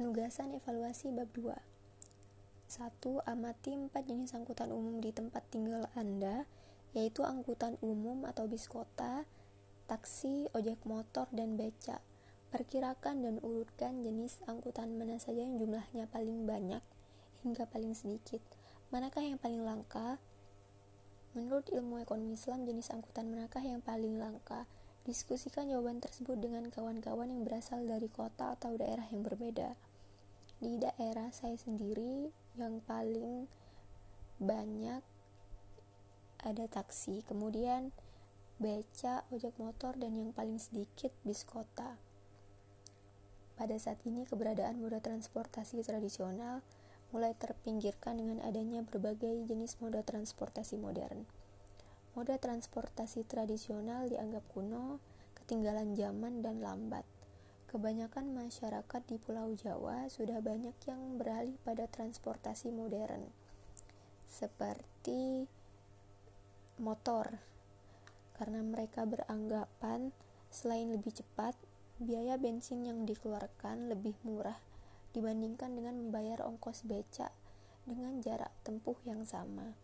Penugasan evaluasi bab 2 1. Amati 4 jenis angkutan umum di tempat tinggal Anda, yaitu angkutan umum atau bis kota, taksi, ojek motor, dan beca. Perkirakan dan urutkan jenis angkutan mana saja yang jumlahnya paling banyak hingga paling sedikit. Manakah yang paling langka? Menurut ilmu ekonomi Islam, jenis angkutan manakah yang paling langka? Diskusikan jawaban tersebut dengan kawan-kawan yang berasal dari kota atau daerah yang berbeda. Di daerah saya sendiri yang paling banyak ada taksi, kemudian beca, ojek motor, dan yang paling sedikit bis kota. Pada saat ini keberadaan moda transportasi tradisional mulai terpinggirkan dengan adanya berbagai jenis moda transportasi modern. Moda transportasi tradisional dianggap kuno, ketinggalan zaman, dan lambat. Kebanyakan masyarakat di Pulau Jawa sudah banyak yang beralih pada transportasi modern, seperti motor, karena mereka beranggapan selain lebih cepat, biaya bensin yang dikeluarkan lebih murah dibandingkan dengan membayar ongkos beca dengan jarak tempuh yang sama.